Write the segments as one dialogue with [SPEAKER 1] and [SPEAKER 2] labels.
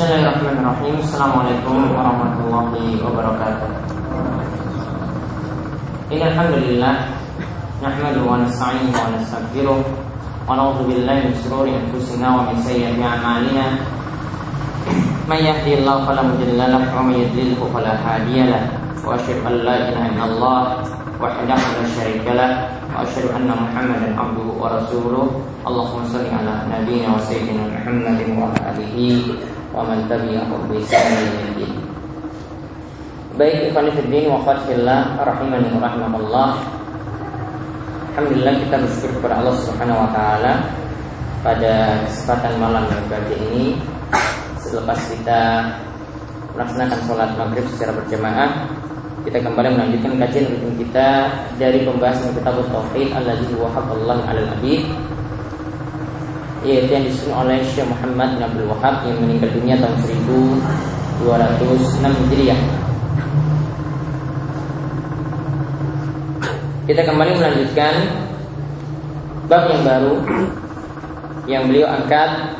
[SPEAKER 1] Bismillahirrahmanirrahim. Assalamualaikum warahmatullahi wabarakatuh. إن الحمد لله نحمده ونستعينه ونستغفره ونعوذ بالله من شرور أنفسنا ومن سيئات أعمالنا من يهدي الله فلا مضل له ومن يضلله فلا هادي له وأشهد أن لا إله إلا الله وحده لا شريك له وأشهد أن محمدا عبده ورسوله اللهم صل على نبينا وسيدنا محمد وعلى آله wa man tabi'ahum bi ihsanin Baik ikhwan fillah wa fathillah rahimani wa. Alhamdulillah kita bersyukur kepada Allah Subhanahu wa taala pada kesempatan malam yang berbahagia ini. Selepas kita melaksanakan sholat maghrib secara berjamaah kita kembali melanjutkan kajian rutin kita dari pembahasan kitab Tauhid wa haqqallahu 'alal abid yaitu yang disusun oleh Syekh Muhammad bin Abdul Wahab yang meninggal dunia tahun 1206 Hijriah. Kita kembali melanjutkan bab yang baru yang beliau angkat.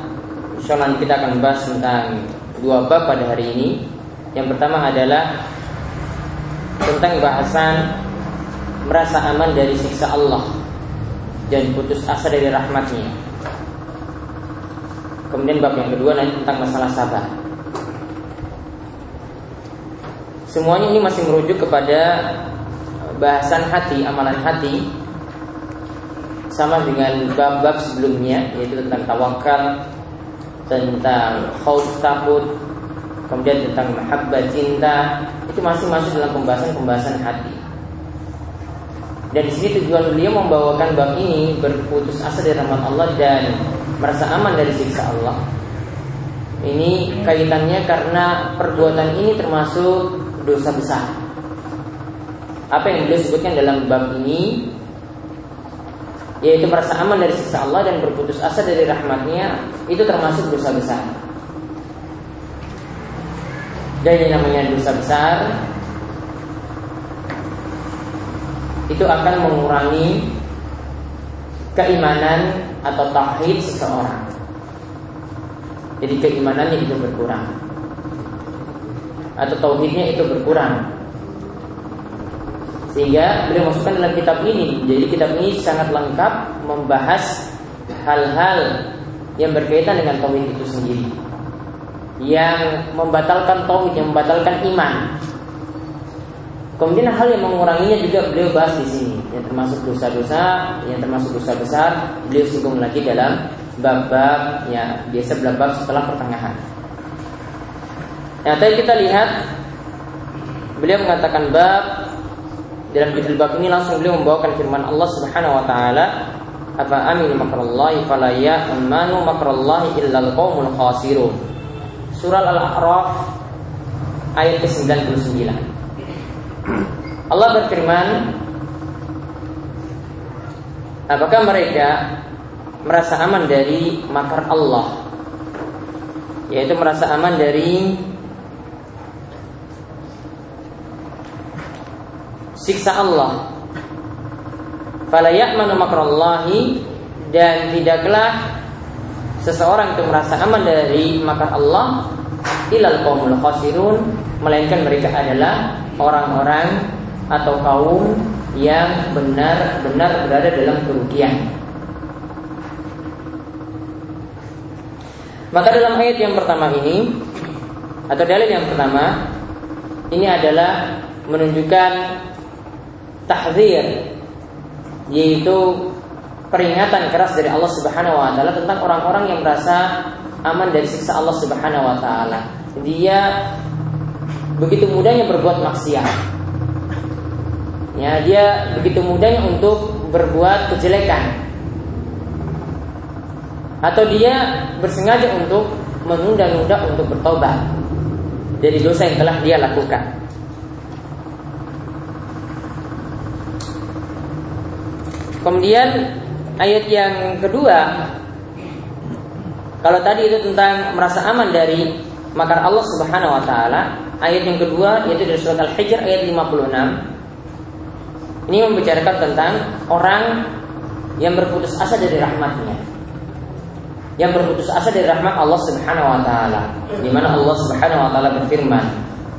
[SPEAKER 1] Insyaallah kita akan bahas tentang dua bab pada hari ini. Yang pertama adalah tentang bahasan merasa aman dari siksa Allah dan putus asa dari rahmatnya. Kemudian bab yang kedua nanti tentang masalah sabar. Semuanya ini masih merujuk kepada bahasan hati, amalan hati sama dengan bab-bab sebelumnya yaitu tentang tawakal, tentang khauf takut, kemudian tentang mahabbah cinta, itu masih masuk dalam pembahasan-pembahasan hati. Dan di sini tujuan beliau membawakan bab ini berputus asa dari rahmat Allah dan merasa aman dari siksa Allah. Ini kaitannya karena perbuatan ini termasuk dosa besar. Apa yang beliau sebutkan dalam bab ini yaitu merasa aman dari siksa Allah dan berputus asa dari rahmatnya itu termasuk dosa besar. Dan yang namanya dosa besar itu akan mengurangi keimanan atau tauhid seseorang. Jadi keimanannya itu berkurang atau tauhidnya itu berkurang. Sehingga beliau masukkan dalam kitab ini. Jadi kitab ini sangat lengkap membahas hal-hal yang berkaitan dengan tauhid itu sendiri. Yang membatalkan tauhid, yang membatalkan iman. Kemudian hal yang menguranginya juga beliau bahas di sini, yang termasuk dosa-dosa, yang termasuk dosa besar, beliau singgung lagi dalam bab-bab ya biasa bab setelah pertengahan. Nah, tadi kita lihat beliau mengatakan bab dalam judul bab ini langsung beliau membawakan firman Allah Subhanahu wa taala apa aminu makrallahi fala ya'manu makrallahi illal qaumul khasirun. Surah Al-A'raf ayat ke-99. Allah berfirman Apakah mereka merasa aman dari makar Allah? Yaitu merasa aman dari Siksa Allah. Fala ya'manu makrallahi Dan tidaklah Seseorang itu merasa aman dari makar Allah Ilal qawmul khasirun Melainkan mereka adalah orang-orang atau kaum yang benar-benar berada dalam kerugian. Maka dalam ayat yang pertama ini atau dalil yang pertama ini adalah menunjukkan tahzir yaitu peringatan keras dari Allah Subhanahu wa taala tentang orang-orang yang merasa aman dari siksa Allah Subhanahu wa taala. Dia begitu mudahnya berbuat maksiat. Ya, dia begitu mudahnya untuk berbuat kejelekan. Atau dia bersengaja untuk menunda-nunda untuk bertobat dari dosa yang telah dia lakukan. Kemudian ayat yang kedua kalau tadi itu tentang merasa aman dari makar Allah Subhanahu wa taala, ayat yang kedua yaitu dari surat Al-Hijr ayat 56. Ini membicarakan tentang orang yang berputus asa dari rahmatnya. yang berputus asa dari rahmat Allah Subhanahu wa taala. Di mana Allah Subhanahu wa taala berfirman,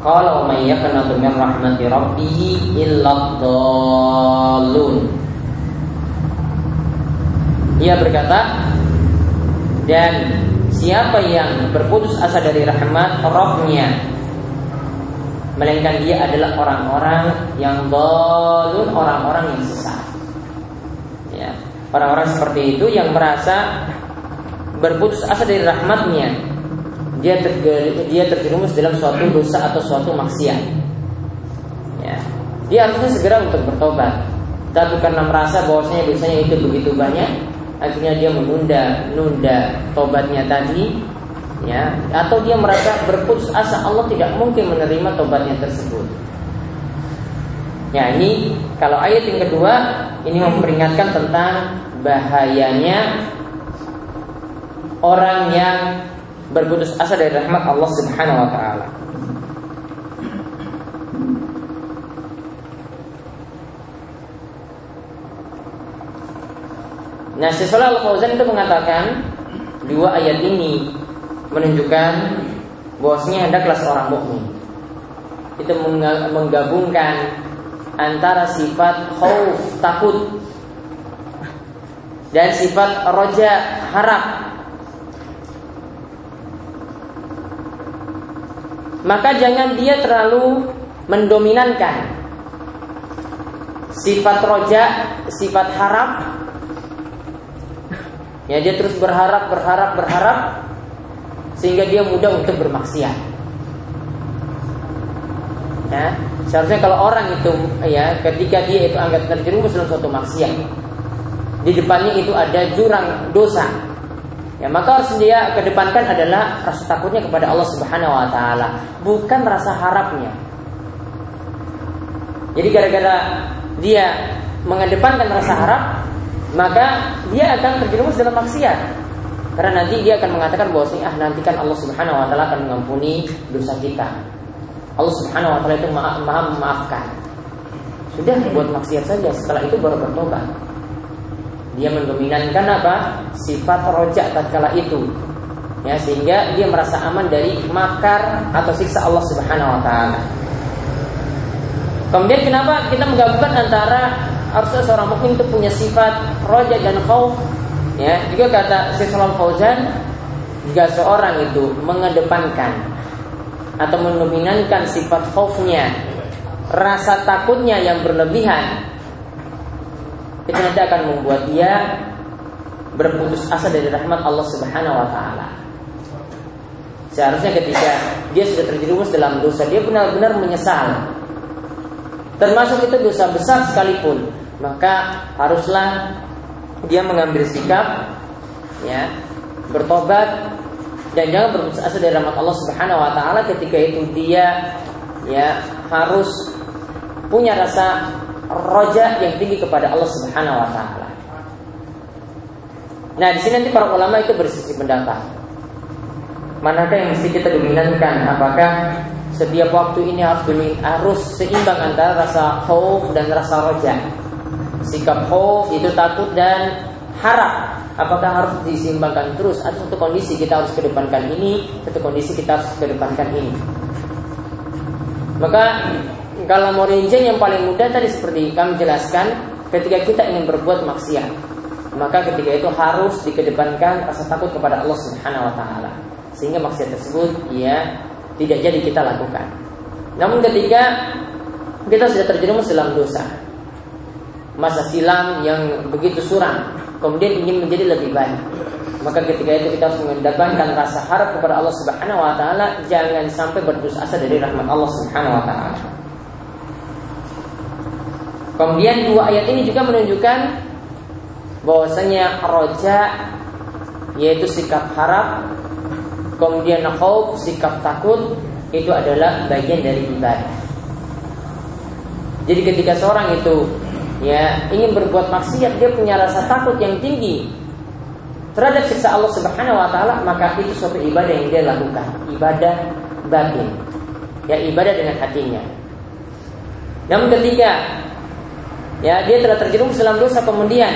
[SPEAKER 1] "Qala wa may yaqnatu min rahmati illa dhallun." Ia berkata, dan siapa yang berputus asa dari rahmat Rabbnya Melainkan dia adalah orang-orang yang dolun, orang-orang yang sesat ya. Orang-orang seperti itu yang merasa berputus asa dari rahmatnya dia dia terjerumus dalam suatu dosa atau suatu maksiat ya. dia harusnya segera untuk bertobat tapi karena merasa bahwasanya dosanya itu begitu banyak akhirnya dia menunda nunda tobatnya tadi ya atau dia merasa berputus asa Allah tidak mungkin menerima tobatnya tersebut. Ya ini kalau ayat yang kedua ini memperingatkan tentang bahayanya orang yang berputus asa dari rahmat Allah Subhanahu wa taala. Nah, Syaikhul Al-Fauzan itu mengatakan dua ayat ini menunjukkan bahwasanya hendaklah seorang mukmin itu menggabungkan antara sifat khauf takut dan sifat roja harap. Maka jangan dia terlalu mendominankan sifat roja sifat harap. Ya dia terus berharap, berharap, berharap sehingga dia mudah untuk bermaksiat. Ya, seharusnya kalau orang itu ya ketika dia itu anggap terjerumus dalam suatu maksiat, di depannya itu ada jurang dosa. Ya, maka harus dia kedepankan adalah rasa takutnya kepada Allah Subhanahu wa taala, bukan rasa harapnya. Jadi gara-gara dia mengedepankan rasa harap, maka dia akan terjerumus dalam maksiat. Karena nanti dia akan mengatakan bahwa ah nanti kan Allah Subhanahu wa taala akan mengampuni dosa kita. Allah Subhanahu wa taala itu maha, memaafkan. Sudah buat maksiat saja, setelah itu baru bertobat. Dia mendominankan apa? Sifat rojak tatkala itu. Ya, sehingga dia merasa aman dari makar atau siksa Allah Subhanahu wa taala. Kemudian kenapa kita menggabungkan antara harusnya seorang mukmin itu punya sifat roja dan khauf ya juga kata Syekh Fauzan jika seorang itu mengedepankan atau mendominankan sifat khaufnya rasa takutnya yang berlebihan itu nanti akan membuat dia berputus asa dari rahmat Allah Subhanahu wa taala. Seharusnya ketika dia sudah terjerumus dalam dosa, dia benar-benar menyesal. Termasuk itu dosa besar sekalipun, maka haruslah dia mengambil sikap ya bertobat dan jangan berputus asa dari rahmat Allah Subhanahu wa taala ketika itu dia ya harus punya rasa roja yang tinggi kepada Allah Subhanahu wa taala. Nah, di sini nanti para ulama itu bersisi pendapat. Manakah yang mesti kita dominankan? Apakah setiap waktu ini harus harus seimbang antara rasa khauf dan rasa roja? Sikap khauf itu takut dan harap. Apakah harus disimbangkan terus? Atau satu kondisi kita harus kedepankan ini satu kondisi kita harus kedepankan ini. Maka kalau mau rincian yang paling mudah tadi seperti kami jelaskan ketika kita ingin berbuat maksiat maka ketika itu harus dikedepankan rasa takut kepada Allah Subhanahu wa taala. Sehingga maksiat tersebut ya tidak jadi kita lakukan. Namun ketika kita sudah terjerumus dalam dosa masa silam yang begitu suram kemudian ingin menjadi lebih baik. Maka ketika itu kita harus mengedepankan rasa harap kepada Allah Subhanahu wa taala. Jangan sampai berputus asa dari rahmat Allah Subhanahu wa taala. Kemudian dua ayat ini juga menunjukkan bahwasanya roja yaitu sikap harap kemudian khauf sikap takut itu adalah bagian dari ibadah. Jadi ketika seorang itu ya ingin berbuat maksiat dia punya rasa takut yang tinggi terhadap siksa Allah Subhanahu wa taala maka itu suatu ibadah yang dia lakukan. Ibadah batin. Ya ibadah dengan hatinya. Namun ketika ya dia telah terjerumus dalam dosa kemudian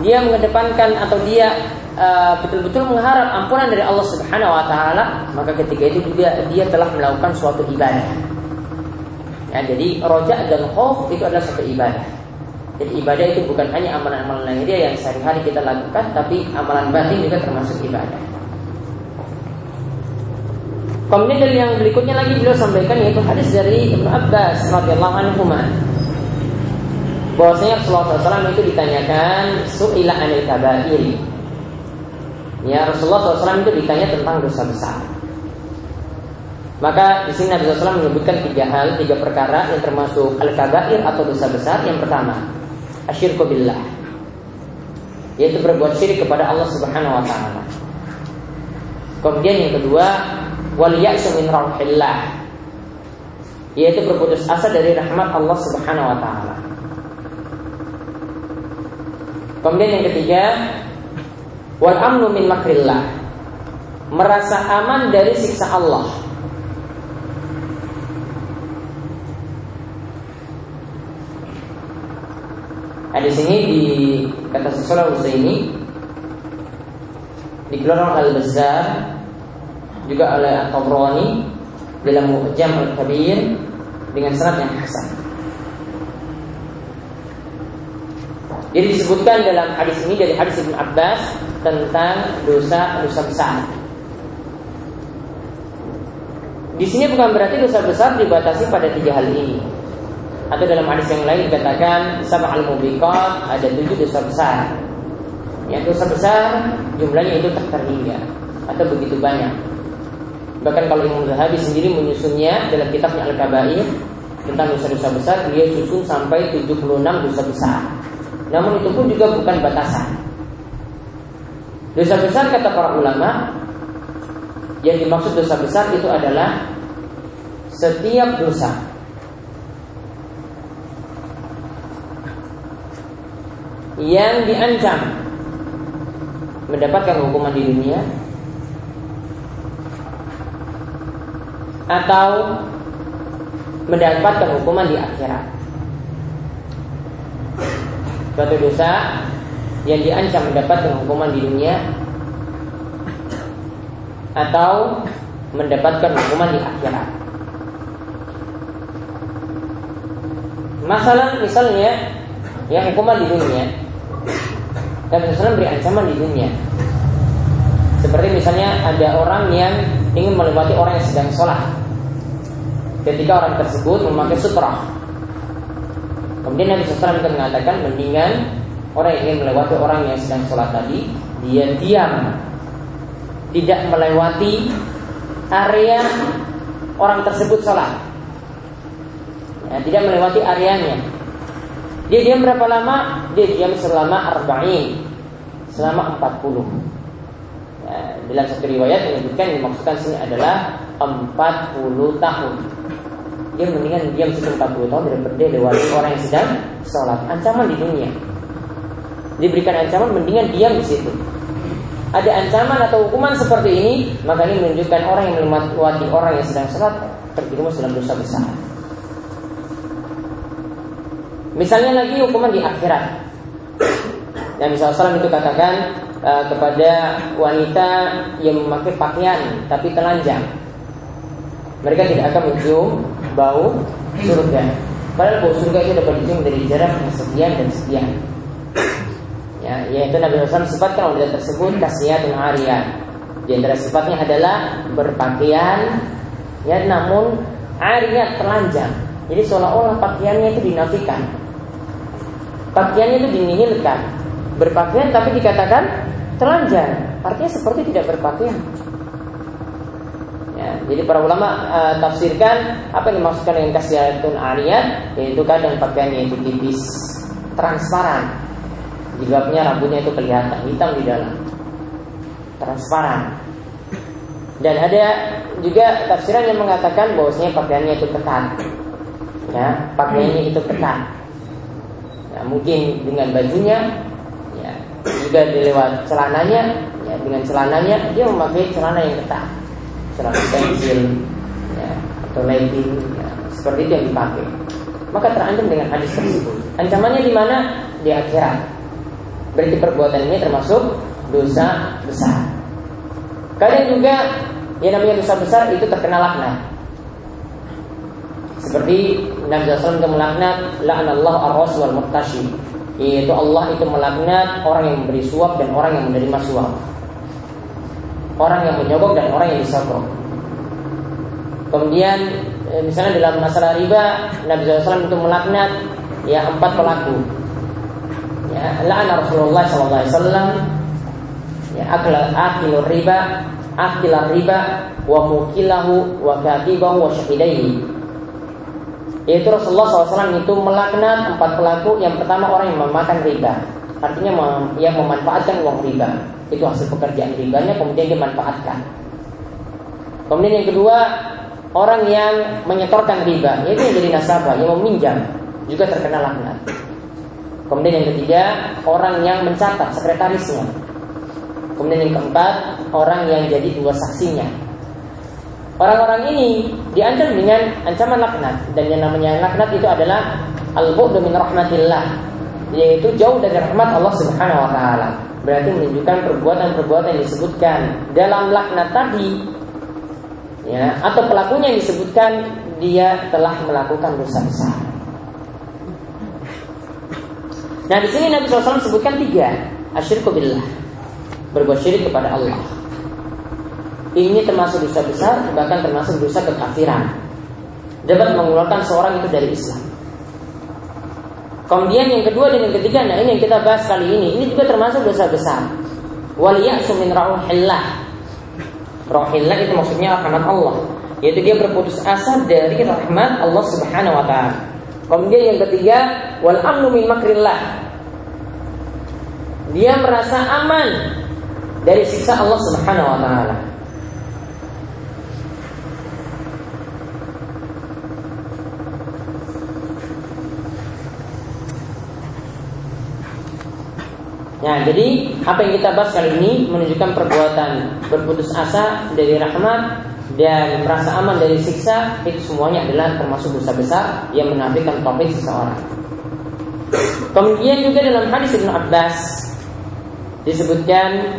[SPEAKER 1] dia mengedepankan atau dia uh, betul-betul mengharap ampunan dari Allah Subhanahu wa taala, maka ketika itu juga dia telah melakukan suatu ibadah. Ya, jadi roja dan khauf itu adalah satu ibadah. Jadi ibadah itu bukan hanya amalan-amalan dia yang sehari-hari kita lakukan, tapi amalan batin juga termasuk ibadah. Kemudian yang berikutnya lagi beliau sampaikan yaitu hadis dari Ibnu Abbas radhiyallahu anhu bahwasanya Rasulullah SAW itu ditanyakan suila anil kabair. Ya Rasulullah SAW itu ditanya tentang dosa besar. Maka di sini Nabi SAW menyebutkan tiga hal, tiga perkara yang termasuk al kabair atau dosa besar. Yang pertama, asyirku billah, yaitu berbuat syirik kepada Allah Subhanahu Wa Taala. Kemudian yang kedua, wal ya'su min rauhillah, yaitu berputus asa dari rahmat Allah Subhanahu Wa Taala. Kemudian yang ketiga, wal amnu min makrillah. Merasa aman dari siksa Allah. Di sini di kata sesuatu ini dikeluarkan al Bazzar juga oleh At-Tabrani dalam Mu'jam Al-Kabir dengan sanad yang hasan. Jadi disebutkan dalam hadis ini dari hadis Ibn Abbas tentang dosa-dosa besar. Di sini bukan berarti dosa besar dibatasi pada tiga hal ini. Atau dalam hadis yang lain dikatakan sama al mubiqat ada tujuh dosa besar. Yang dosa besar jumlahnya itu tak terhingga atau begitu banyak. Bahkan kalau Imam Zahabi sendiri menyusunnya dalam kitabnya Al-Kabair tentang dosa-dosa besar, dia susun sampai 76 dosa besar. Namun itu pun juga bukan batasan. Dosa besar kata para ulama yang dimaksud dosa besar itu adalah setiap dosa yang diancam. Mendapatkan hukuman di dunia. Atau mendapatkan hukuman di akhirat. Suatu dosa yang diancam mendapatkan hukuman di dunia. Atau mendapatkan hukuman di akhirat. Masalah misalnya yang hukuman di dunia dan misalnya beri ancaman di dunia. Seperti misalnya ada orang yang ingin melewati orang yang sedang sholat. Ketika orang tersebut memakai sutra Kemudian Nabi SAW itu mengatakan mendingan orang yang ingin melewati orang yang sedang sholat tadi dia diam, tidak melewati area orang tersebut sholat. Ya, tidak melewati areanya. Dia diam berapa lama? Dia diam selama arba'in Selama 40 ya, Dalam satu riwayat menyebutkan yang dimaksudkan sini adalah 40 tahun dia mendingan diam situ 40 tahun daripada dia lewati orang yang sedang sholat. Ancaman di dunia. Diberikan ancaman mendingan diam di situ. Ada ancaman atau hukuman seperti ini, maka ini menunjukkan orang yang melewati orang yang sedang sholat terjerumus dalam dosa besar. Misalnya lagi hukuman di akhirat. Misalnya salam itu katakan uh, kepada wanita yang memakai pakaian tapi telanjang mereka tidak akan mencium bau surga. Padahal bau surga itu dapat dicium dari jarak sekian dan sekian. Ya, yaitu Nabi Muhammad sifatkan wanita tersebut dan ariyah. Di antara sifatnya adalah berpakaian ya namun ariyah telanjang. Jadi seolah-olah pakaiannya itu dinafikan. Pakaiannya itu dinihilkan. Berpakaian tapi dikatakan telanjang. Artinya seperti tidak berpakaian. Ya, jadi para ulama uh, tafsirkan apa yang dimaksudkan dengan kasiyatun ariyat yaitu kadang pakaiannya itu tipis, transparan. Jilbabnya rambutnya itu kelihatan hitam di dalam. Transparan. Dan ada juga tafsiran yang mengatakan bahwasanya pakaiannya itu ketat. Ya, pakaiannya itu ketat. Ya, mungkin dengan bajunya ya, juga dilewat celananya ya, dengan celananya dia memakai celana yang ketat celana pensil ya, atau legging ya, seperti itu yang dipakai maka terancam dengan hadis tersebut ancamannya di mana di akhirat berarti perbuatan ini termasuk dosa besar. Kadang juga yang namanya dosa besar itu terkena laknat. Seperti Nabi SAW itu melaknat la'anallah ar-ras wal murtashi yaitu Allah itu melaknat orang yang memberi suap dan orang yang menerima suap. Orang yang menyogok dan orang yang disogok. Kemudian eh, misalnya dalam masalah riba Nabi SAW itu melaknat ya empat pelaku. Ya, la'ana Rasulullah SAW ya akla akilur riba akilar riba wa mukilahu wa katibahu wa syahidaihi yaitu Rasulullah SAW itu melaknat empat pelaku. Yang pertama orang yang memakan riba. Artinya yang memanfaatkan uang riba. Itu hasil pekerjaan ribanya kemudian dia manfaatkan. Kemudian yang kedua orang yang menyetorkan riba. Yaitu yang jadi nasabah yang meminjam. Juga terkena laknat. Kemudian yang ketiga orang yang mencatat sekretarisnya. Kemudian yang keempat, orang yang jadi dua saksinya. Orang-orang ini diancam dengan ancaman laknat dan yang namanya laknat itu adalah al-bu'du min rahmatillah, yaitu jauh dari rahmat Allah Subhanahu wa taala. Berarti menunjukkan perbuatan-perbuatan yang disebutkan dalam laknat tadi ya atau pelakunya yang disebutkan dia telah melakukan dosa besar. Nah di sini Nabi SAW sebutkan tiga asyirku billah berbuat syirik kepada Allah. Ini termasuk dosa besar, bahkan termasuk dosa kekafiran. Dapat mengeluarkan seorang itu dari Islam. Kemudian yang kedua dan yang ketiga, nah ini yang kita bahas kali ini, ini juga termasuk dosa besar. Waliyasu min. Rauhillah itu maksudnya rahmat Allah. Yaitu dia berputus asa dari rahmat Allah Subhanahu wa taala. Kemudian yang ketiga, wal amnu min makrillah. Dia merasa aman dari siksa Allah Subhanahu wa taala. Nah, jadi apa yang kita bahas kali ini menunjukkan perbuatan berputus asa dari rahmat dan merasa aman dari siksa itu semuanya adalah termasuk dosa besar yang menafikan topik seseorang. Kemudian juga dalam hadis Ibnu Abbas disebutkan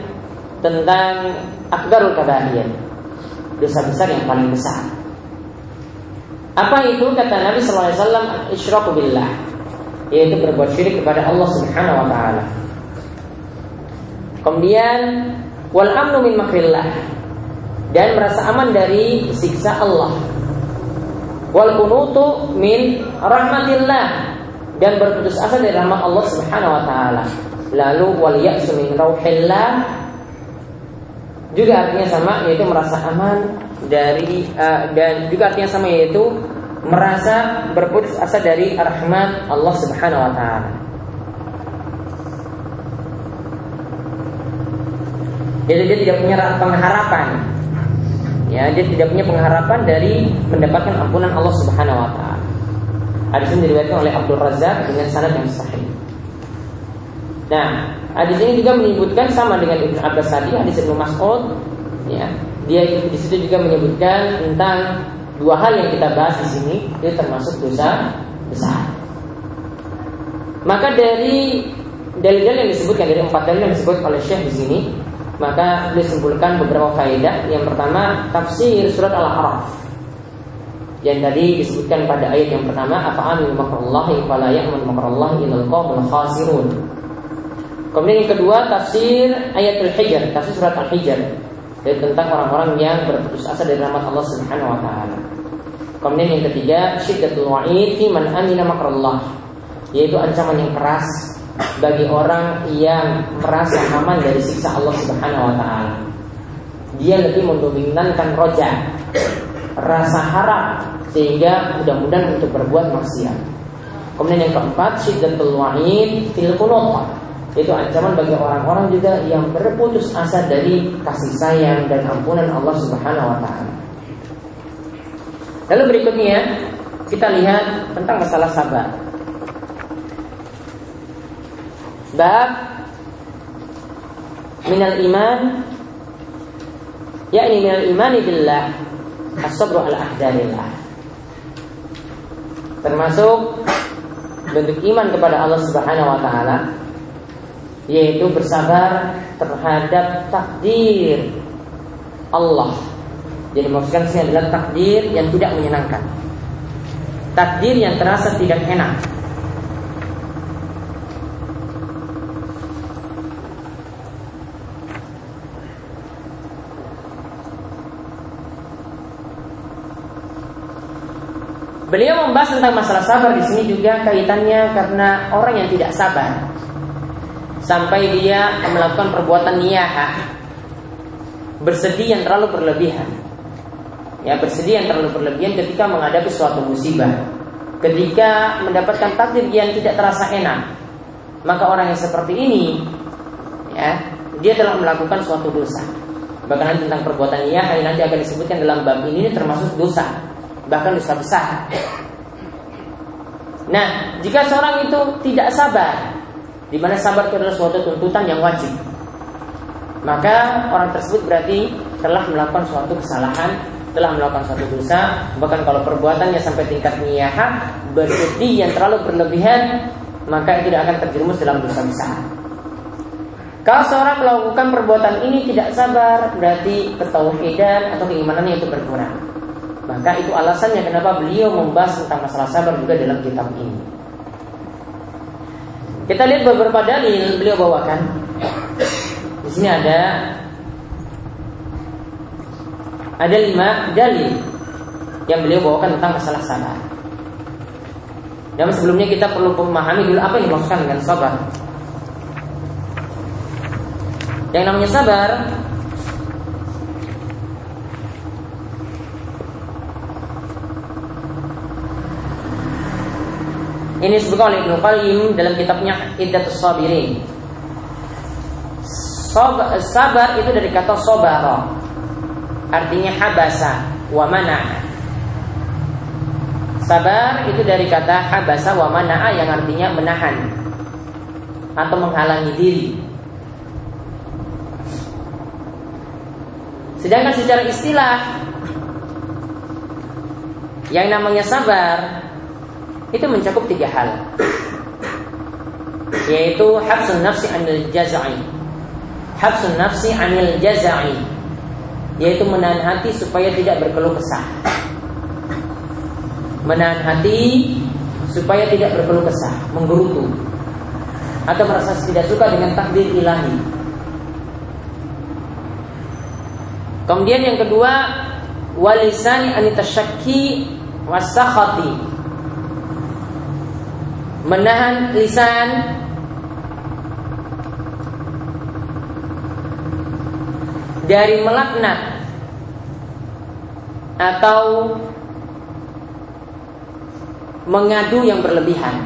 [SPEAKER 1] tentang akbarul kabair dosa besar yang paling besar. Apa itu? Kata Nabi sallallahu alaihi wasallam isyraku billah yaitu berbuat syirik kepada Allah Subhanahu wa taala kemudian wal amnu min makrillah. Dan merasa aman dari siksa Allah. Wal kunutu min rahmatillah. Dan berputus asa dari rahmat Allah Subhanahu wa taala. Lalu wal ya'su min rauhillah. Juga artinya sama yaitu merasa aman dari uh, dan juga artinya sama yaitu merasa berputus asa dari rahmat Allah Subhanahu wa taala. Jadi dia tidak punya pengharapan. Ya, dia tidak punya pengharapan dari mendapatkan ampunan Allah Subhanahu wa taala. Hadis ini diriwayatkan oleh Abdul Razak dengan sanad yang sahih. Nah, hadis ini juga menyebutkan sama dengan Ibnu Abbas tadi, hadis Ibnu Mas'ud, ya. Dia di situ juga menyebutkan tentang dua hal yang kita bahas di sini, itu termasuk dosa besar. Maka dari dalil-dalil yang disebutkan dari empat dalil yang disebut oleh Syekh di sini, maka disimpulkan beberapa faedah. Yang pertama, tafsir surat Al-A'raf yang tadi disebutkan pada ayat yang pertama apa amin makrallahi fala ya'mun makrallahi ilal qawmul khasirun Kemudian yang kedua tafsir ayat Al-Hijr, tafsir surat Al-Hijr yaitu tentang orang-orang yang berputus asa dari rahmat Allah Subhanahu wa taala. Kemudian yang ketiga syiddatul wa'id fi man amina makrallah yaitu ancaman yang keras bagi orang yang merasa aman dari siksa Allah Subhanahu wa taala. Dia lebih mendominankan roja, rasa harap sehingga mudah-mudahan untuk berbuat maksiat. Kemudian yang keempat syiddatul wa'id fil qunut itu ancaman bagi orang-orang juga yang berputus asa dari kasih sayang dan ampunan Allah Subhanahu wa taala. Lalu berikutnya kita lihat tentang masalah sabar. Bab minal iman yakni minal iman billah as-sabru ala ahdarillah. Termasuk bentuk iman kepada Allah Subhanahu wa taala yaitu bersabar terhadap takdir Allah. Jadi maksudkan sini adalah takdir yang tidak menyenangkan. Takdir yang terasa tidak enak. Beliau membahas tentang masalah sabar di sini juga kaitannya karena orang yang tidak sabar sampai dia melakukan perbuatan niyaha bersedih yang terlalu berlebihan. Ya, bersedih yang terlalu berlebihan ketika menghadapi suatu musibah. Ketika mendapatkan takdir yang tidak terasa enak, maka orang yang seperti ini ya, dia telah melakukan suatu dosa. Bahkan tentang perbuatan niyaha yang nanti akan disebutkan dalam bab ini termasuk dosa bahkan dosa besar. Nah, jika seorang itu tidak sabar, di mana sabar itu adalah suatu tuntutan yang wajib, maka orang tersebut berarti telah melakukan suatu kesalahan, telah melakukan suatu dosa, bahkan kalau perbuatannya sampai tingkat niyaha, bersedih yang terlalu berlebihan, maka itu tidak akan terjerumus dalam dosa besar. Kalau seorang melakukan perbuatan ini tidak sabar, berarti ketauhidan atau keimanannya itu berkurang. Maka itu alasannya kenapa beliau membahas tentang masalah sabar juga dalam kitab ini. Kita lihat beberapa dalil beliau bawakan. Di sini ada ada lima dalil yang beliau bawakan tentang masalah sabar. Dan sebelumnya kita perlu memahami dulu apa yang dimaksudkan dengan sabar. Yang namanya sabar Ini disebutkan oleh Ibnu Qayyim dalam kitabnya Iddatus Sabirin. sabar itu dari kata sobara Artinya habasa wa mana. Sabar itu dari kata habasa wa mana yang artinya menahan atau menghalangi diri. Sedangkan secara istilah yang namanya sabar itu mencakup tiga hal. Yaitu habsun nafsi anil jazai habsun nafsi anil jazai yaitu menahan hati supaya tidak berkeluh kesah. Menahan hati supaya tidak berkeluh kesah menggerutu. Atau merasa tidak suka dengan takdir ilahi. Kemudian yang kedua walisani anitasyakki wasakhati menahan lisan dari melaknat atau mengadu yang berlebihan.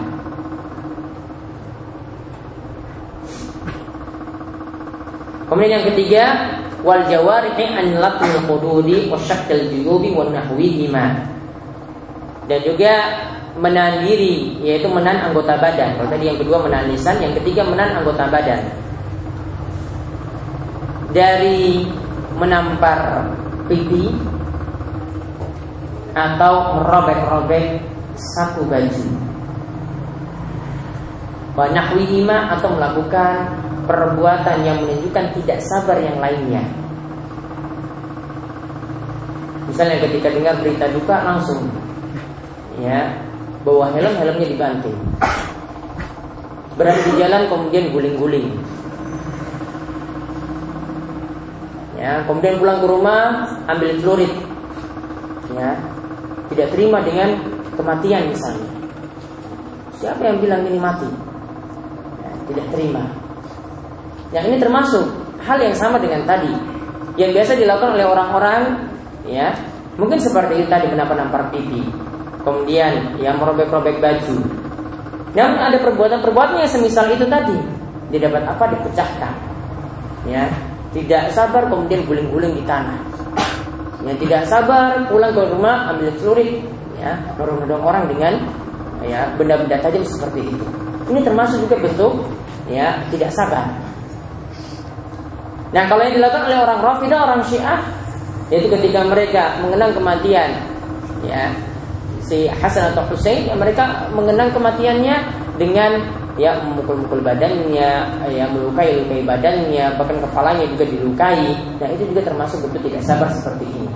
[SPEAKER 1] Kemudian yang ketiga, wal jawarihi an latmil qududi wa syaqqil juyubi wa nahwihima. Dan juga menahan diri yaitu menahan anggota badan. Kalau tadi yang kedua menahan lisan, yang ketiga menahan anggota badan. Dari menampar pipi atau merobek-robek saku baju. Banyak wihima atau melakukan perbuatan yang menunjukkan tidak sabar yang lainnya. Misalnya ketika dengar berita duka langsung ya bawa helm helmnya dibanting berada di jalan kemudian guling-guling. Ya kemudian pulang ke rumah ambil celurit ya tidak terima dengan kematian misalnya. Siapa yang bilang ini mati? Ya, tidak terima. Yang ini termasuk hal yang sama dengan tadi. Yang biasa dilakukan oleh orang-orang ya mungkin seperti itu tadi menampar-nampar pipi kemudian yang merobek-robek baju. Namun ada perbuatan-perbuatan yang semisal itu tadi. Dia dapat apa? Dipecahkan. Ya, tidak sabar kemudian guling-guling di tanah. Ya, tidak sabar pulang ke rumah ambil celurit, ya, dorong-dorong orang dengan ya benda-benda tajam seperti itu. Ini termasuk juga bentuk ya tidak sabar. Nah, kalau yang dilakukan oleh orang Rafidah, orang Syiah, yaitu ketika mereka mengenang kematian, ya si Hasan atau Hussein yang mereka mengenang kematiannya dengan ya memukul-mukul badannya, ya melukai-lukai badannya, bahkan kepalanya juga dilukai. Nah itu juga termasuk bentuk tidak sabar seperti ini.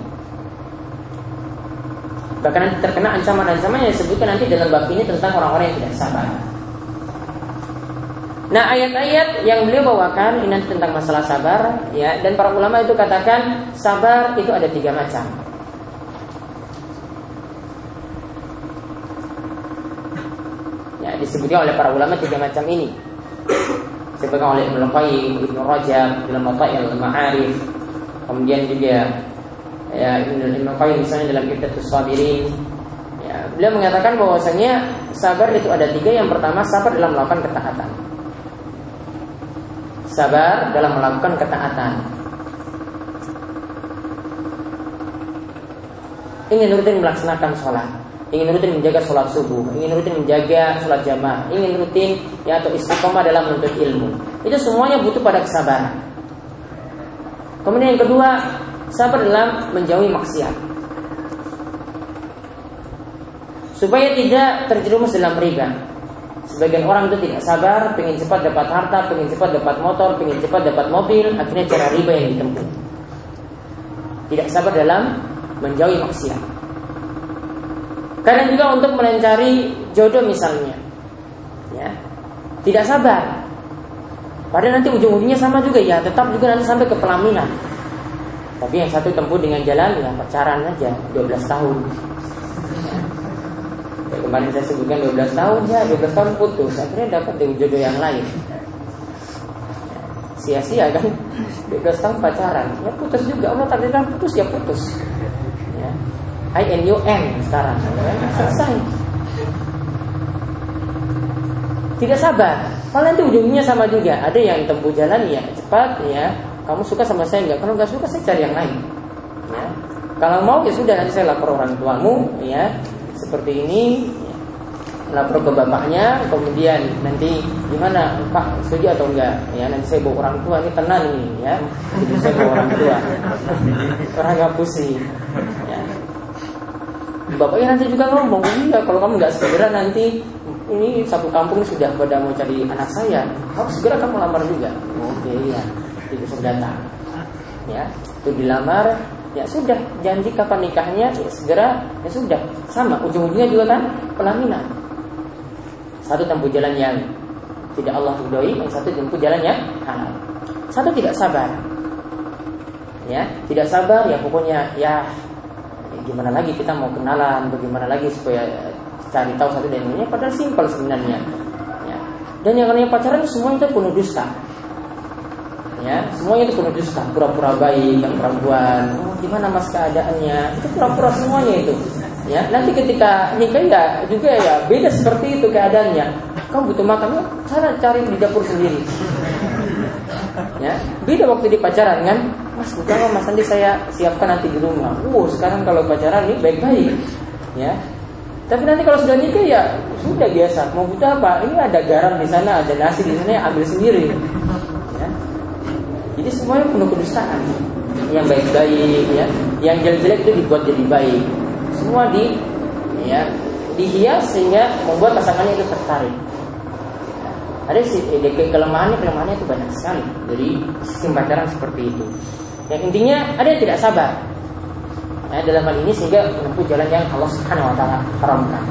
[SPEAKER 1] Bahkan nanti terkena ancaman-ancaman yang disebutkan nanti dalam bab ini tentang orang-orang yang tidak sabar. Nah ayat-ayat yang beliau bawakan ini nanti tentang masalah sabar ya dan para ulama itu katakan sabar itu ada tiga macam. Ya disebutkan oleh para ulama tiga macam ini. Disebutkan oleh Ibnu Qayyim, Ibnu Rajab dalam Matail Ma'arif, kemudian juga ya Ibnu Qayyim misalnya dalam Ibtatus Sabirin ya, beliau mengatakan bahwasanya sabar itu ada tiga. Yang pertama sabar dalam melakukan ketaatan. Sabar dalam melakukan ketaatan. Ingin rutin melaksanakan sholat, ingin rutin menjaga sholat subuh, ingin rutin menjaga sholat jamaah, ingin rutin ya atau istiqomah dalam menuntut ilmu. Itu semuanya butuh pada kesabaran. Kemudian yang kedua, sabar dalam menjauhi maksiat. Supaya tidak terjerumus dalam riba, Sebagian orang itu tidak sabar, pengen cepat dapat harta, pengen cepat dapat motor, pengen cepat dapat mobil, akhirnya cara riba yang ditempuh. Tidak sabar dalam menjauhi maksiat. Kadang juga untuk mencari jodoh misalnya, ya, tidak sabar. Padahal nanti ujung-ujungnya sama juga. Ya, tetap juga nanti sampai ke pelaminan. Tapi yang satu tempuh dengan jalan ya pacaran aja 12 tahun. Kemarin saya sebutkan 12 tahun ya 12 tahun putus. Akhirnya dapat dengan jodoh yang lain. Sia-sia kan? 12 tahun pacaran. Ya putus juga. Allah takdirkan putus ya putus. ya I N U N sekarang. Selesai. Tidak sabar. Kalau nanti ujungnya sama juga. Ada yang tempuh jalan ya cepat ya. Kamu suka sama saya enggak kalau nggak suka saya cari yang lain. Ya. Kalau mau ya sudah nanti saya lapor orang tuamu ya. Seperti ini. Lapor ke bapaknya kemudian nanti gimana pak setuju atau enggak? Ya nanti saya bawa orang tua ini tenang ini ya. Jadi saya bawa orang tua. Orang nggak pusing. Bapaknya nanti juga ngomong. Iya kalau kamu nggak segera nanti ini satu kampung sudah pada mau cari anak saya harus segera kamu lamar juga. Oke ya itu sudah ya itu dilamar ya sudah. Janji kapan nikahnya ya segera ya sudah. Sama ujung-ujungnya juga kan pelaminan. Satu tempuh jalan yang tidak Allah ridhoi yang satu tempuh jalan yang halal. Satu tidak sabar. Ya tidak sabar ya pokoknya ya, gimana lagi kita mau kenalan bagaimana lagi supaya cari tahu satu dan lainnya. Padahal simpel sebenarnya. Ya. dan yang namanya pacaran semua itu penuh dusta. Ya semuanya itu penuh dusta. Pura-pura baik yang perempuan. Oh, gimana mas keadaannya? Itu pura-pura semuanya itu. Ya nanti ketika nikah ya juga ya beda seperti itu keadaannya. Kamu butuh makan ya cara cari di dapur sendiri. Ya beda waktu di pacaran kan mas bukan mas nanti saya siapkan nanti di rumah wow sekarang kalau pacaran ini baik-baik ya tapi nanti kalau sudah nikah ya sudah biasa mau butuh apa ini ada garam di sana ada nasi di sana ya ambil sendiri jadi semuanya penuh kedustaan. Yang baik-baik ya, yang jelek-jelek itu dibuat jadi baik. Semua di ya dihias sehingga membuat pasangannya itu tertarik. Ada sih eh, kelemahannya kelemahannya itu banyak sekali dari sistem pacaran seperti itu. Yang intinya ada yang tidak sabar. Ya, dalam hal ini sehingga menempuh jalan yang Allah Subhanahu wa taala haramkan.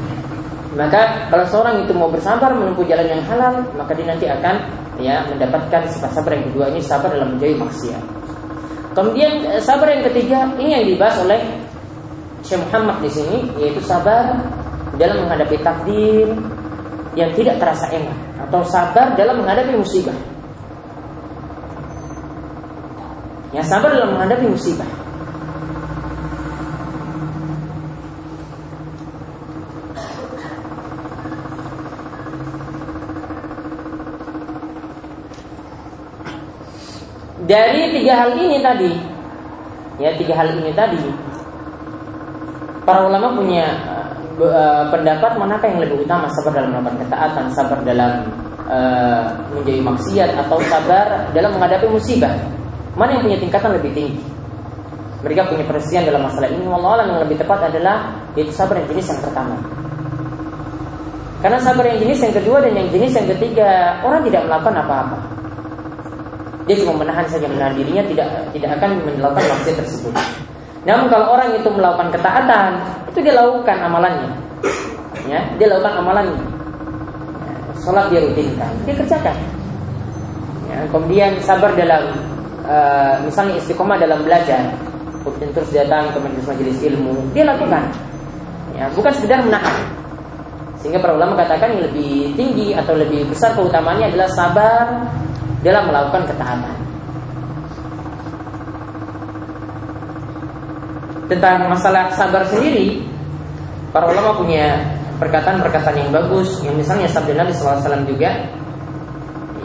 [SPEAKER 1] Maka kalau seorang itu mau bersabar menempuh jalan yang halal, maka dia nanti akan ya mendapatkan sifat sabar yang kedua ini sabar dalam menjauhi maksiat. Kemudian eh, sabar yang ketiga ini yang dibahas oleh Syekh Muhammad di sini yaitu sabar dalam menghadapi takdir yang tidak terasa enak atau sabar dalam menghadapi musibah. Ya sabar dalam menghadapi musibah. Dari tiga hal ini tadi, ya tiga hal ini tadi, para ulama punya uh, pendapat manakah yang lebih utama sabar dalam melakukan ketaatan, sabar dalam uh, menjadi maksiat atau sabar dalam menghadapi musibah. Mana yang punya tingkatan lebih tinggi? Mereka punya perselisihan dalam masalah ini. Allah yang lebih tepat adalah yaitu sabar yang jenis yang pertama. Karena sabar yang jenis yang kedua dan yang jenis yang ketiga orang tidak melakukan apa-apa. Dia cuma menahan saja menahan dirinya tidak tidak akan melakukan maksiat tersebut. Namun kalau orang itu melakukan ketaatan, itu dia lakukan amalannya. Ya, dia lakukan amalannya. Ya, sholat dia rutinkan, dia kerjakan. Ya, kemudian sabar dalam uh, misalnya istiqomah dalam belajar, kemudian terus datang ke majelis-majelis ilmu, dia lakukan. Ya, bukan sekedar menahan. Sehingga para ulama katakan yang lebih tinggi atau lebih besar keutamaannya adalah sabar dalam melakukan ketaatan. Tentang masalah sabar sendiri, para ulama punya perkataan-perkataan yang bagus, yang misalnya sabda Nabi SAW juga,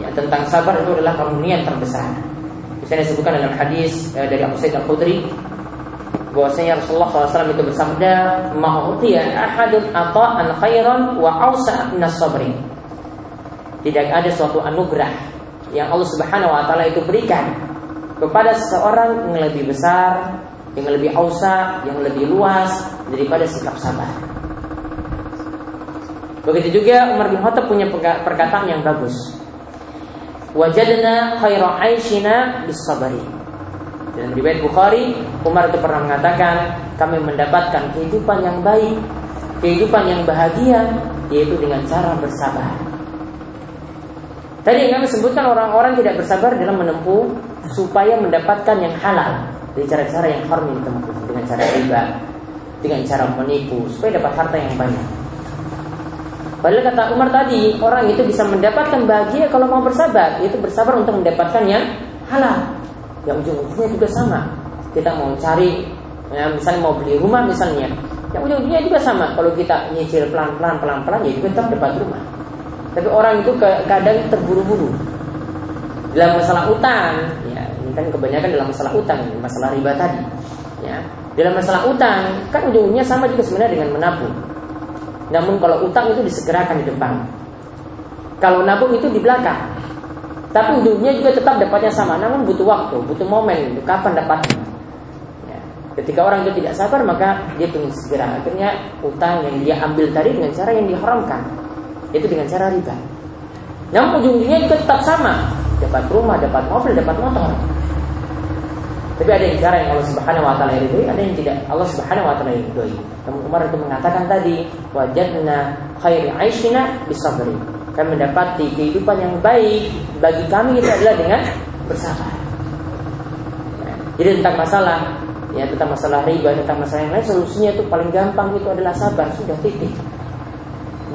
[SPEAKER 1] ya, tentang sabar itu adalah kemunian terbesar. Misalnya disebutkan dalam hadis eh, dari Abu Sa'id Al-Khudri bahwasanya Rasulullah SAW itu bersabda, "Ma'utiya ahadun ata'an khairan wa awsa' minas sabri." Tidak ada suatu anugerah yang Allah Subhanahu wa taala itu berikan kepada seseorang yang lebih besar, yang lebih ausa, yang lebih luas daripada sikap sabar. Begitu juga Umar bin Khattab punya perkataan yang bagus. Wajadna khaira aishina bis sabari. Dalam riwayat Bukhari, Umar itu pernah mengatakan, kami mendapatkan kehidupan yang baik, kehidupan yang bahagia, yaitu dengan cara bersabar. Tadi kami sebutkan orang-orang tidak bersabar dalam menempuh supaya mendapatkan yang halal dari cara-cara yang haram dengan cara riba, dengan cara menipu supaya dapat harta yang banyak. Padahal kata Umar tadi orang itu bisa mendapatkan bahagia kalau mau bersabar, yaitu bersabar untuk mendapatkan yang halal. Yang ujung-ujungnya juga sama. Kita mau cari, ya, misalnya mau beli rumah misalnya, yang ujung-ujungnya juga sama. Kalau kita nyicil pelan-pelan, pelan-pelan, ya juga tetap dapat rumah. Tapi orang itu kadang terburu-buru dalam masalah utang, ya ini kan kebanyakan dalam masalah utang, masalah riba tadi, ya. Dalam masalah utang kan ujungnya sama juga sebenarnya dengan menabung. Namun kalau utang itu disegerakan di depan. Kalau nabung itu di belakang. Tapi ujungnya juga tetap dapatnya sama, namun butuh waktu, butuh momen, kapan dapatnya. Ya. Ketika orang itu tidak sabar maka dia ingin segera. Akhirnya utang yang dia ambil tadi dengan cara yang diharamkan itu dengan cara riba. Namun ujung-ujungnya juga tetap sama, dapat rumah, dapat mobil, dapat motor. Tapi ada yang cara yang Allah Subhanahu wa taala ridhoi, ada yang tidak Allah Subhanahu wa taala ridhoi. Umar itu mengatakan tadi, wajadna khairi aishina bisabri. Kami mendapati kehidupan yang baik bagi kami itu adalah dengan bersabar. Jadi tentang masalah ya tentang masalah riba, tentang masalah yang lain solusinya itu paling gampang itu adalah sabar, sudah titik.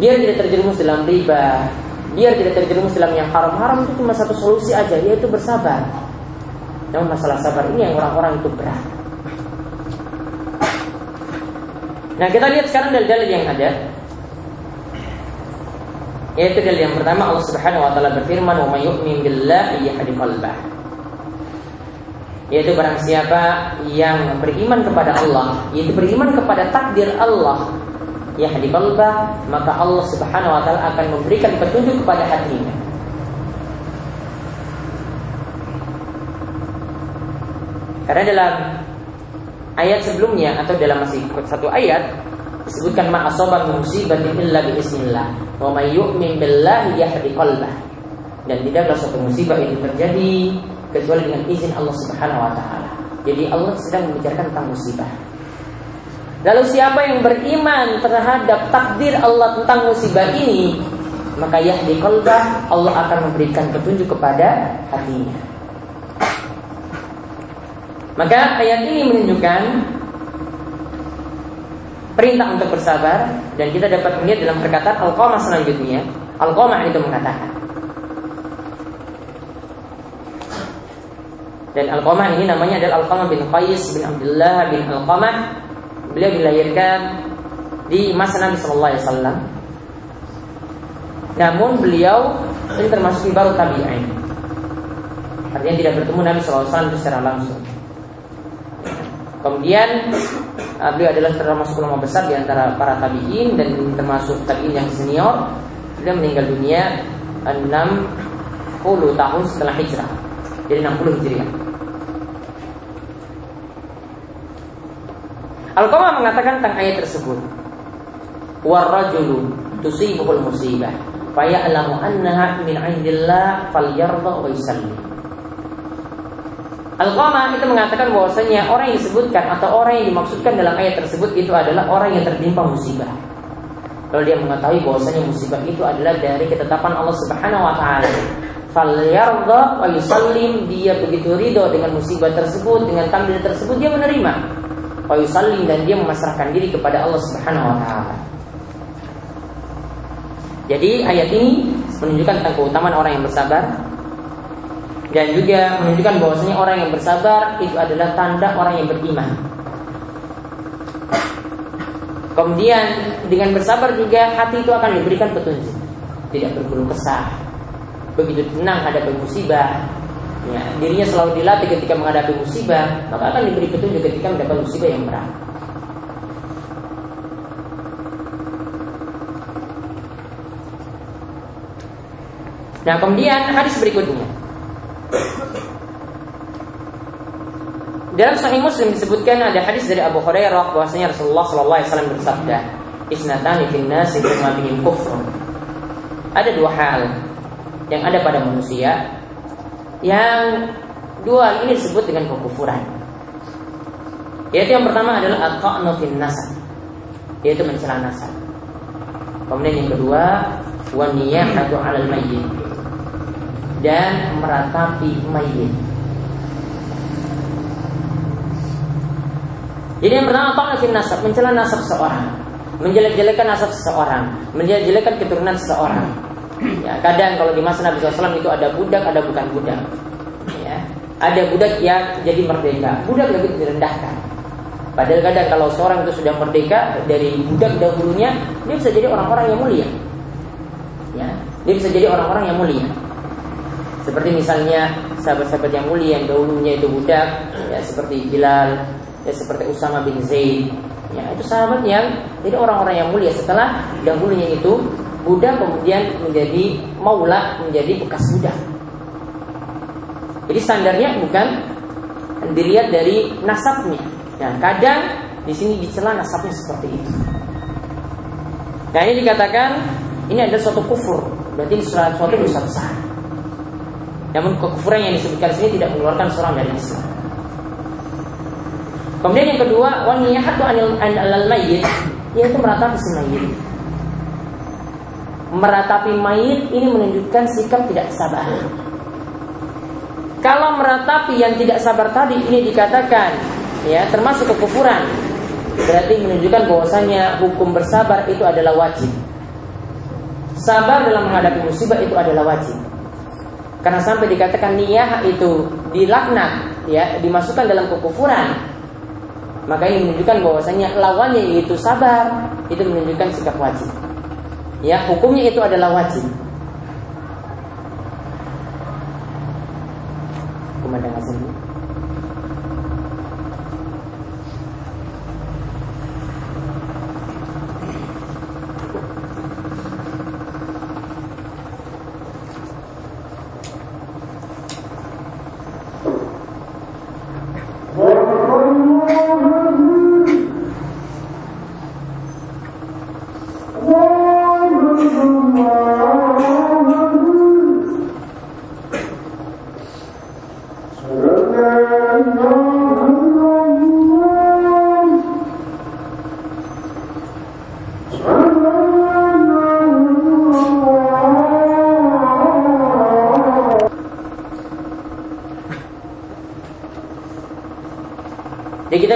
[SPEAKER 1] Biar tidak terjerumus dalam riba Biar tidak terjerumus dalam yang haram-haram Itu cuma satu solusi aja Yaitu bersabar Namun masalah sabar ini yang orang-orang itu berat. Nah kita lihat sekarang dalil-dalil yang ada. Yaitu dalil yang pertama Allah subhanahu wa ta'ala berfirman Wa may yu'min yaitu barang siapa yang beriman kepada Allah yaitu beriman kepada takdir Allah yahdi qalbah maka Allah Subhanahu wa taala akan memberikan petunjuk kepada hatinya. Karena dalam ayat sebelumnya atau dalam masih satu ayat disebutkan ma asaba musibatin illa bi wa may yu'min billahi yahdi qalbah. Dan tidaklah suatu musibah itu terjadi kecuali dengan izin Allah Subhanahu wa taala. Jadi Allah sedang membicarakan tentang musibah. Lalu siapa yang beriman terhadap takdir Allah tentang musibah ini, maka yahdi qalbah Allah akan memberikan petunjuk kepada hatinya. Maka ayat ini menunjukkan perintah untuk bersabar dan kita dapat melihat dalam perkataan Al-Qamah selanjutnya. Al-Qamah itu mengatakan Dan Al-Qamah ini namanya adalah Al-Qamah bin Qais bin Abdullah bin Al-Qamah Beliau dilahirkan di masa Nabi Shallallahu Alaihi Wasallam. Namun beliau ini termasuk di baru tabi'in. Artinya tidak bertemu Nabi Shallallahu Alaihi Wasallam secara langsung. Kemudian uh, beliau adalah termasuk ulama besar di antara para tabi'in dan termasuk tabi'in yang senior. Beliau meninggal dunia 60 tahun setelah hijrah. Jadi 60 hijriah. Al-Qamah mengatakan tentang ayat tersebut. Warrajulu tusibuhul musibah faya'lamu annaha min 'indillah falyarda wa yusallim. Al-Qamah itu mengatakan bahwasanya orang yang disebutkan atau orang yang dimaksudkan dalam ayat tersebut itu adalah orang yang tertimpa musibah. Lalu dia mengetahui bahwasanya musibah itu adalah dari ketetapan Allah Subhanahu wa taala. Falyarda wa yusallim dia begitu ridho dengan musibah tersebut, dengan takdir tersebut dia menerima. Wa yusallim dan dia memasrahkan diri kepada Allah Subhanahu wa taala. Jadi ayat ini menunjukkan tentang keutamaan orang yang bersabar dan juga menunjukkan bahwasanya orang yang bersabar itu adalah tanda orang yang beriman. Kemudian dengan bersabar juga hati itu akan diberikan petunjuk, tidak berkeluh kesah, begitu tenang hadapi musibah. Ya, dirinya selalu dilatih ketika menghadapi musibah, maka akan diberi petunjuk ketika mendapat musibah yang berat. Nah kemudian hadis berikutnya Dalam Sahih Muslim disebutkan ada hadis dari Abu Hurairah bahwasanya Rasulullah Shallallahu Alaihi Wasallam bersabda, "Isnatani fin nasi bihim kufrun." Ada dua hal yang ada pada manusia yang dua ini disebut dengan kekufuran. Yaitu yang pertama adalah al-qa'nu fin yaitu mencela nasab. Kemudian yang kedua, wa niyahatu 'alal mayyit, dan meratapi mayit. Jadi yang pertama apa nasab, mencela nasab seorang, menjelek-jelekan nasab seseorang, menjelek-jelekan keturunan seseorang. Ya, kadang kalau di masa Nabi SAW itu ada budak, ada bukan budak. Ya, ada budak yang jadi merdeka, budak lebih direndahkan. Padahal kadang kalau seorang itu sudah merdeka dari budak dahulunya, dia bisa jadi orang-orang yang mulia. Ya, dia bisa jadi orang-orang yang mulia. Seperti misalnya sahabat-sahabat yang mulia yang dahulunya itu budak, ya seperti Bilal, ya seperti Usama bin Zaid. Ya, itu sahabat yang jadi orang-orang yang mulia setelah dahulunya itu budak kemudian menjadi maula, menjadi bekas budak. Jadi standarnya bukan dilihat dari nasabnya. Nah, kadang di sini dicela nasabnya seperti itu. Nah, ini dikatakan ini adalah suatu kufur, berarti suatu dosa besar. Namun kekufuran yang disebutkan sini tidak mengeluarkan seorang dari Islam. Kemudian yang kedua, waniyahatu anil alal mayyit yaitu meratapi si mayit. Meratapi mayit ini menunjukkan sikap tidak sabar. Kalau meratapi yang tidak sabar tadi ini dikatakan ya termasuk kekufuran. Berarti menunjukkan bahwasanya hukum bersabar itu adalah wajib. Sabar dalam menghadapi musibah itu adalah wajib. Karena sampai dikatakan niyah itu dilaknat, ya, dimasukkan dalam kekufuran. Maka ini menunjukkan bahwasanya lawannya yaitu sabar, itu menunjukkan sikap wajib. Ya, hukumnya itu adalah wajib. Komandan Hasan.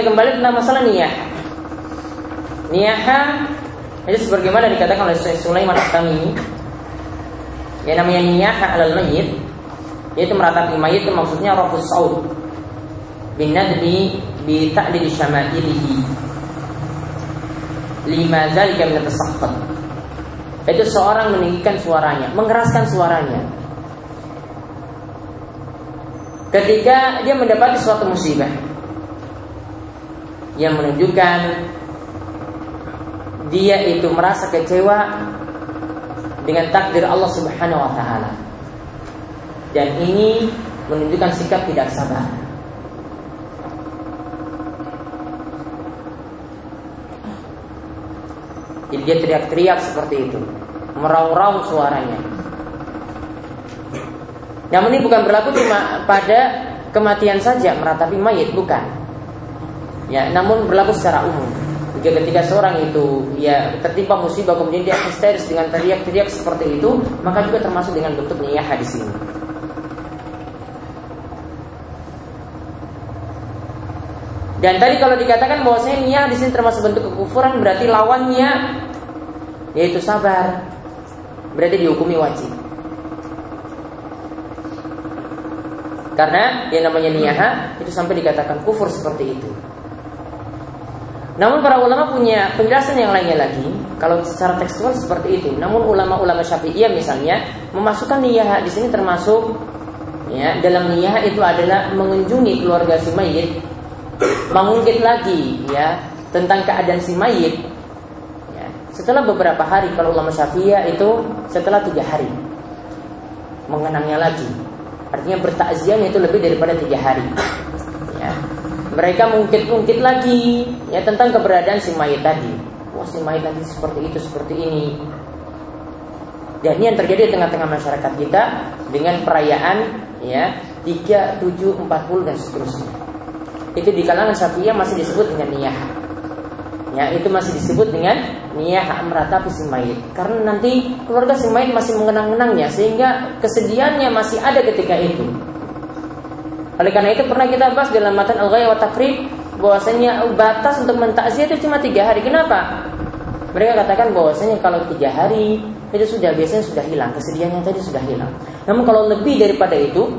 [SPEAKER 1] Kembali tentang masalah niyah. Niyah itu sebagaimana dikatakan oleh Syekh Sulaiman At-Tamimi yang namanya niyah alal mayyit yaitu meratapi mayit itu maksudnya rafus saud bin nadbi bi ta'dil syama'ilihi lima zalika min tasaqqut itu seorang meninggikan suaranya, mengeraskan suaranya. Ketika dia mendapati suatu musibah, yang menunjukkan dia itu merasa kecewa dengan takdir Allah Subhanahu wa taala. Dan ini menunjukkan sikap tidak sabar. Jadi dia teriak-teriak seperti itu, meraung-raung suaranya. Namun ini bukan berlaku cuma pada kematian saja meratapi mayit, bukan. Ya, namun berlaku secara umum. Jika ketika seorang itu ya tertimpa musibah kemudian dia histeris dengan teriak-teriak seperti itu, maka juga termasuk dengan bentuk niyah di sini. Dan tadi kalau dikatakan bahwasanya niyah di sini termasuk bentuk kekufuran berarti lawannya yaitu sabar. Berarti dihukumi wajib. Karena yang namanya niyaha itu sampai dikatakan kufur seperti itu. Namun para ulama punya penjelasan yang lainnya lagi. Kalau secara tekstual seperti itu. Namun ulama-ulama syafi'iyah misalnya memasukkan niyaha di sini termasuk ya dalam niyaha itu adalah mengunjungi keluarga si mayit, mengungkit lagi ya tentang keadaan si mayit. Ya, setelah beberapa hari kalau ulama syafi'iyah itu setelah tiga hari mengenangnya lagi Artinya bertakziahnya itu lebih daripada tiga hari. Mereka mungkit-mungkit lagi ya tentang keberadaan si mayit tadi. Wah si mayit tadi seperti itu, seperti ini. Dan ini yang terjadi di tengah-tengah masyarakat kita dengan perayaan ya 3, 7, 40 dan seterusnya. Itu di kalangan Syafi'iyah masih disebut dengan niyah. Ya, itu masih disebut dengan niyah meratapi si mayit. Karena nanti keluarga si mayit masih mengenang-kenangnya sehingga kesedihannya masih ada ketika itu. Oleh karena itu pernah kita bahas dalam matan al-ghaya wa takrib bahwasanya batas untuk mentakziah itu cuma tiga hari. Kenapa? Mereka katakan bahwasanya kalau tiga hari itu sudah biasanya sudah hilang kesedihannya tadi sudah hilang. Namun kalau lebih daripada itu,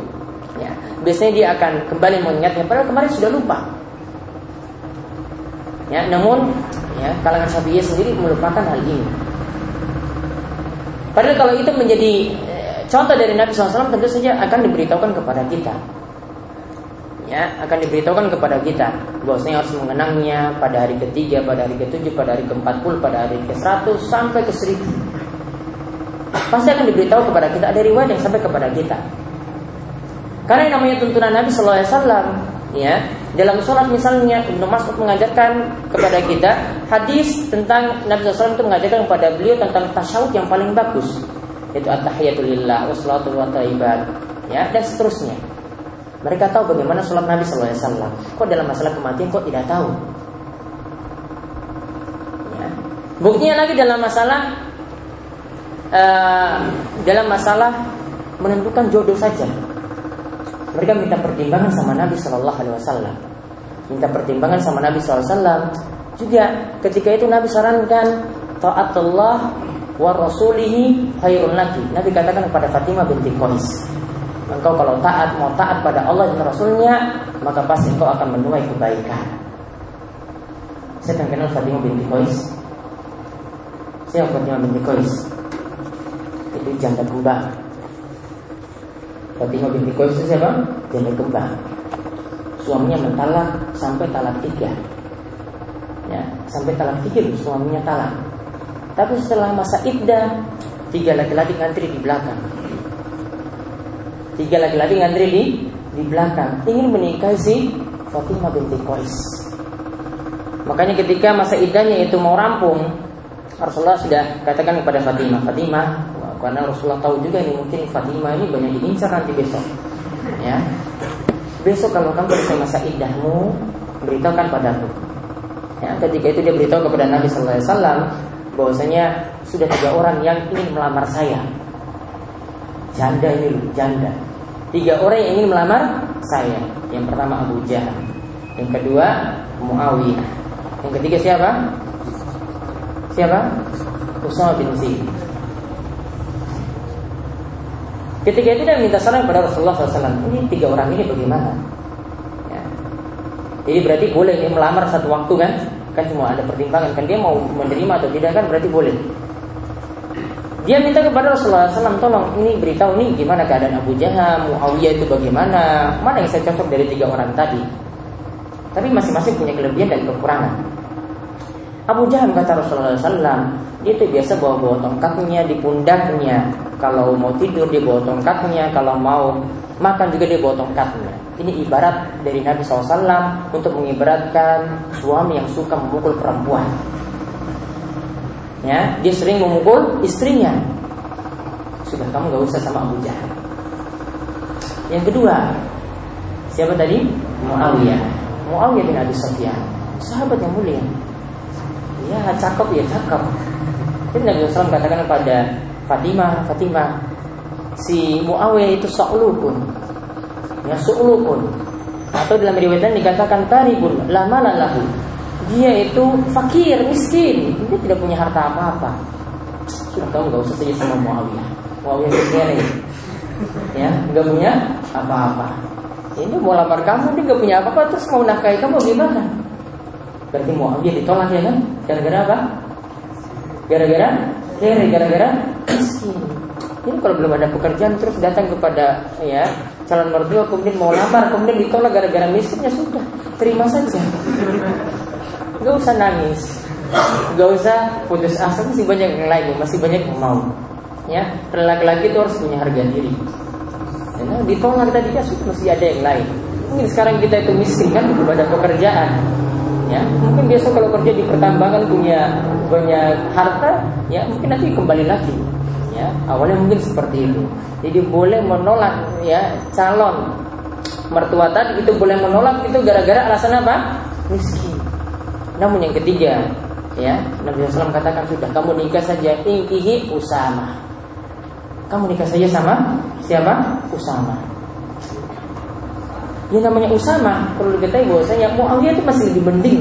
[SPEAKER 1] ya biasanya dia akan kembali mengingatnya. Padahal kemarin sudah lupa. Ya, namun ya, kalangan Syafi'iyah sendiri melupakan hal ini. Padahal kalau itu menjadi eh, contoh dari Nabi SAW tentu saja akan diberitahukan kepada kita. Ya, akan diberitahukan kepada kita bahwasanya harus mengenangnya pada hari ketiga, pada hari ketujuh, pada hari keempat puluh, pada hari ke seratus sampai ke seribu. Pasti akan diberitahu kepada kita ada riwayat yang sampai kepada kita. Karena yang namanya tuntunan Nabi Sallallahu Alaihi Wasallam ya dalam sholat misalnya Ibnu Mas'ud mengajarkan kepada kita hadis tentang Nabi SAW itu mengajarkan kepada beliau tentang tasyahud yang paling bagus yaitu at-tahiyatulillah wassalatu wa ya dan seterusnya mereka tahu bagaimana sholat Nabi SAW kok dalam masalah kematian kok tidak tahu ya. buktinya lagi dalam masalah uh, dalam masalah menentukan jodoh saja mereka minta pertimbangan sama Nabi Shallallahu Alaihi Wasallam. Minta pertimbangan sama Nabi Wasallam. Juga ketika itu Nabi sarankan taatullah wa rasulihi khairun. Nabi katakan kepada Fatimah binti Qais, engkau kalau taat mau taat pada Allah dan Rasulnya, maka pasti engkau akan menuai kebaikan. Saya akan kenal Fatimah binti Qais. Siapa Fatimah binti Qais? Itu janda kembar Fatimah binti Qais itu siapa? Janda kembar. Suaminya mentalak sampai talak tiga. Ya, sampai talak tiga suaminya talak. Tapi setelah masa iddah, tiga laki-laki ngantri di belakang. Tiga laki-laki ngantri di di belakang ingin menikahi si Fatimah binti Qais. Makanya ketika masa iddahnya itu mau rampung, Rasulullah sudah katakan kepada Fatimah, Fatimah, karena Rasulullah tahu juga ini mungkin Fatimah ini banyak diincar nanti besok. Ya. Besok kalau kamu selesai masa idahmu, beritahukan padaku. Ya, ketika itu dia beritahu kepada Nabi Sallallahu Alaihi Wasallam bahwasanya sudah tiga orang yang ingin melamar saya. Janda ini janda. Tiga orang yang ingin melamar saya. Yang pertama Abu Jahal, yang kedua Muawiyah, yang ketiga siapa? Siapa? Usama bin Zaid. Ketika itu dia minta saran kepada Rasulullah SAW. Ini tiga orang ini bagaimana? Ya. Jadi berarti boleh dia melamar satu waktu kan? Kan cuma ada pertimbangan kan dia mau menerima atau tidak kan berarti boleh. Dia minta kepada Rasulullah SAW tolong ini beritahu nih gimana keadaan Abu Jahal, Muawiyah itu bagaimana, mana yang saya cocok dari tiga orang tadi. Tapi masing-masing punya kelebihan dan kekurangan. Abu Jahal kata Rasulullah SAW, dia itu biasa bawa-bawa tongkatnya di pundaknya, kalau mau tidur dia bawa tongkatnya, kalau mau makan juga dia bawa tongkatnya. Ini ibarat dari Nabi SAW untuk mengibaratkan suami yang suka memukul perempuan. Ya, dia sering memukul istrinya. Sudah kamu gak usah sama Abu Jahal. Yang kedua, siapa tadi? Muawiyah. Muawiyah bin Abi Sufyan, sahabat yang mulia. Ya, cakep ya cakep. Jadi Nabi SAW katakan kepada Fatimah, Fatimah, si Muawiyah itu soklukun, ya soklukun. Atau dalam riwayat dikatakan taribun, lama lahu. Dia itu fakir, miskin, dia tidak punya harta apa-apa. Sudah kamu gak usah saja sama Muawiyah. Muawiyah miskin ya, nggak punya apa-apa. Ini mau lamar kamu, dia nggak punya apa-apa, terus mau nafkahi kamu gimana? Berarti Muawiyah ditolak ya kan? Gara-gara apa? Gara-gara kere, gara-gara miskin. Ini kalau belum ada pekerjaan terus datang kepada ya calon mertua kemudian mau lamar kemudian ditolak gara-gara miskinnya sudah terima saja. Gak usah nangis, gak usah putus asa masih banyak yang lain masih banyak yang mau. Ya laki-laki itu harus punya harga diri. Ya, ditolak tadi kan sudah masih ada yang lain. Mungkin sekarang kita itu miskin kan belum ada pekerjaan. Ya, mungkin besok kalau kerja di pertambangan punya banyak harta, ya mungkin nanti kembali lagi ya awalnya mungkin seperti itu jadi boleh menolak ya calon mertua tadi itu boleh menolak itu gara-gara alasan apa miskin namun yang ketiga ya Nabi SAW katakan sudah kamu nikah saja ingkihi usama. Kamu nikah saja sama siapa? Usama. Ya namanya usama. Perlu diketahui bahwasanya Muawiyah itu masih lebih mending.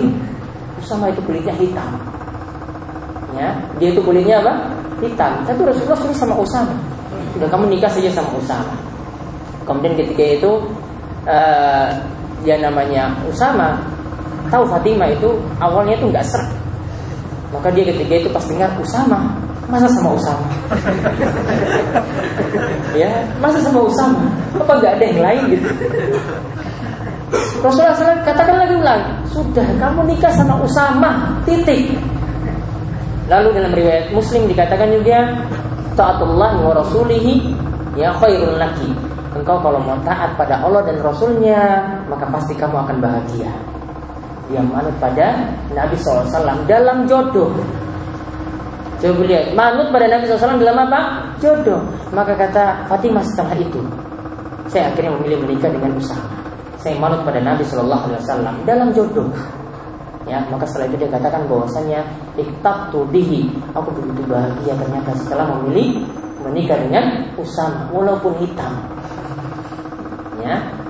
[SPEAKER 1] Usama itu kulitnya hitam. Ya dia itu kulitnya apa? Hitam. Tapi Rasulullah sudah sama Usama. Sudah kamu nikah saja sama Usama. Kemudian ketika itu uh, dia namanya Usama tahu Fatimah itu awalnya itu nggak serak. Maka dia ketika itu pas dengar Usama, masa sama Usama? ya, masa sama Usama? Apa nggak ada yang lain gitu? Rasulullah SAW katakan lagi ulang, sudah kamu nikah sama Usama, titik. Lalu dalam riwayat Muslim dikatakan juga taatullah wa rasulihi ya khairul laki. Engkau kalau mau taat pada Allah dan Rasulnya maka pasti kamu akan bahagia. Dia manut pada Nabi SAW dalam jodoh. Coba lihat, manut pada Nabi SAW dalam apa? Jodoh. Maka kata Fatimah setelah itu, saya akhirnya memilih menikah dengan Usama. Saya manut pada Nabi SAW dalam jodoh. Ya, maka setelah itu dia katakan bahwasanya iktabtu bihi. Aku begitu bahagia ternyata setelah memilih menikah dengan Usama walaupun hitam.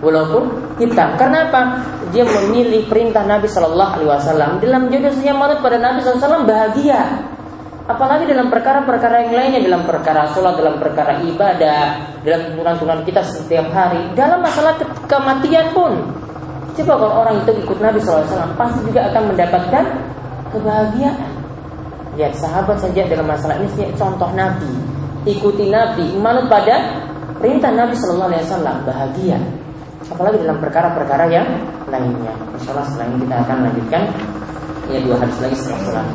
[SPEAKER 1] Ya, walaupun hitam. Karena apa? Dia memilih perintah Nabi Shallallahu Alaihi Wasallam. Dalam jodohnya manut pada Nabi SAW bahagia. Apalagi dalam perkara-perkara yang lainnya Dalam perkara sholat, dalam perkara ibadah Dalam tuntunan-tuntunan kita setiap hari. Dalam masalah kematian pun. Coba kalau orang itu ikut Nabi SAW Pasti juga akan mendapatkan kebahagiaan. Lihat sahabat saja dalam masalah ini contoh Nabi. Ikuti Nabi. Manut pada perintah Nabi SAW Bahagia Apalagi dalam perkara-perkara yang lainnya. Insya Allah setelah ini kita akan lanjutkan. Ya dua hadis lagi setelah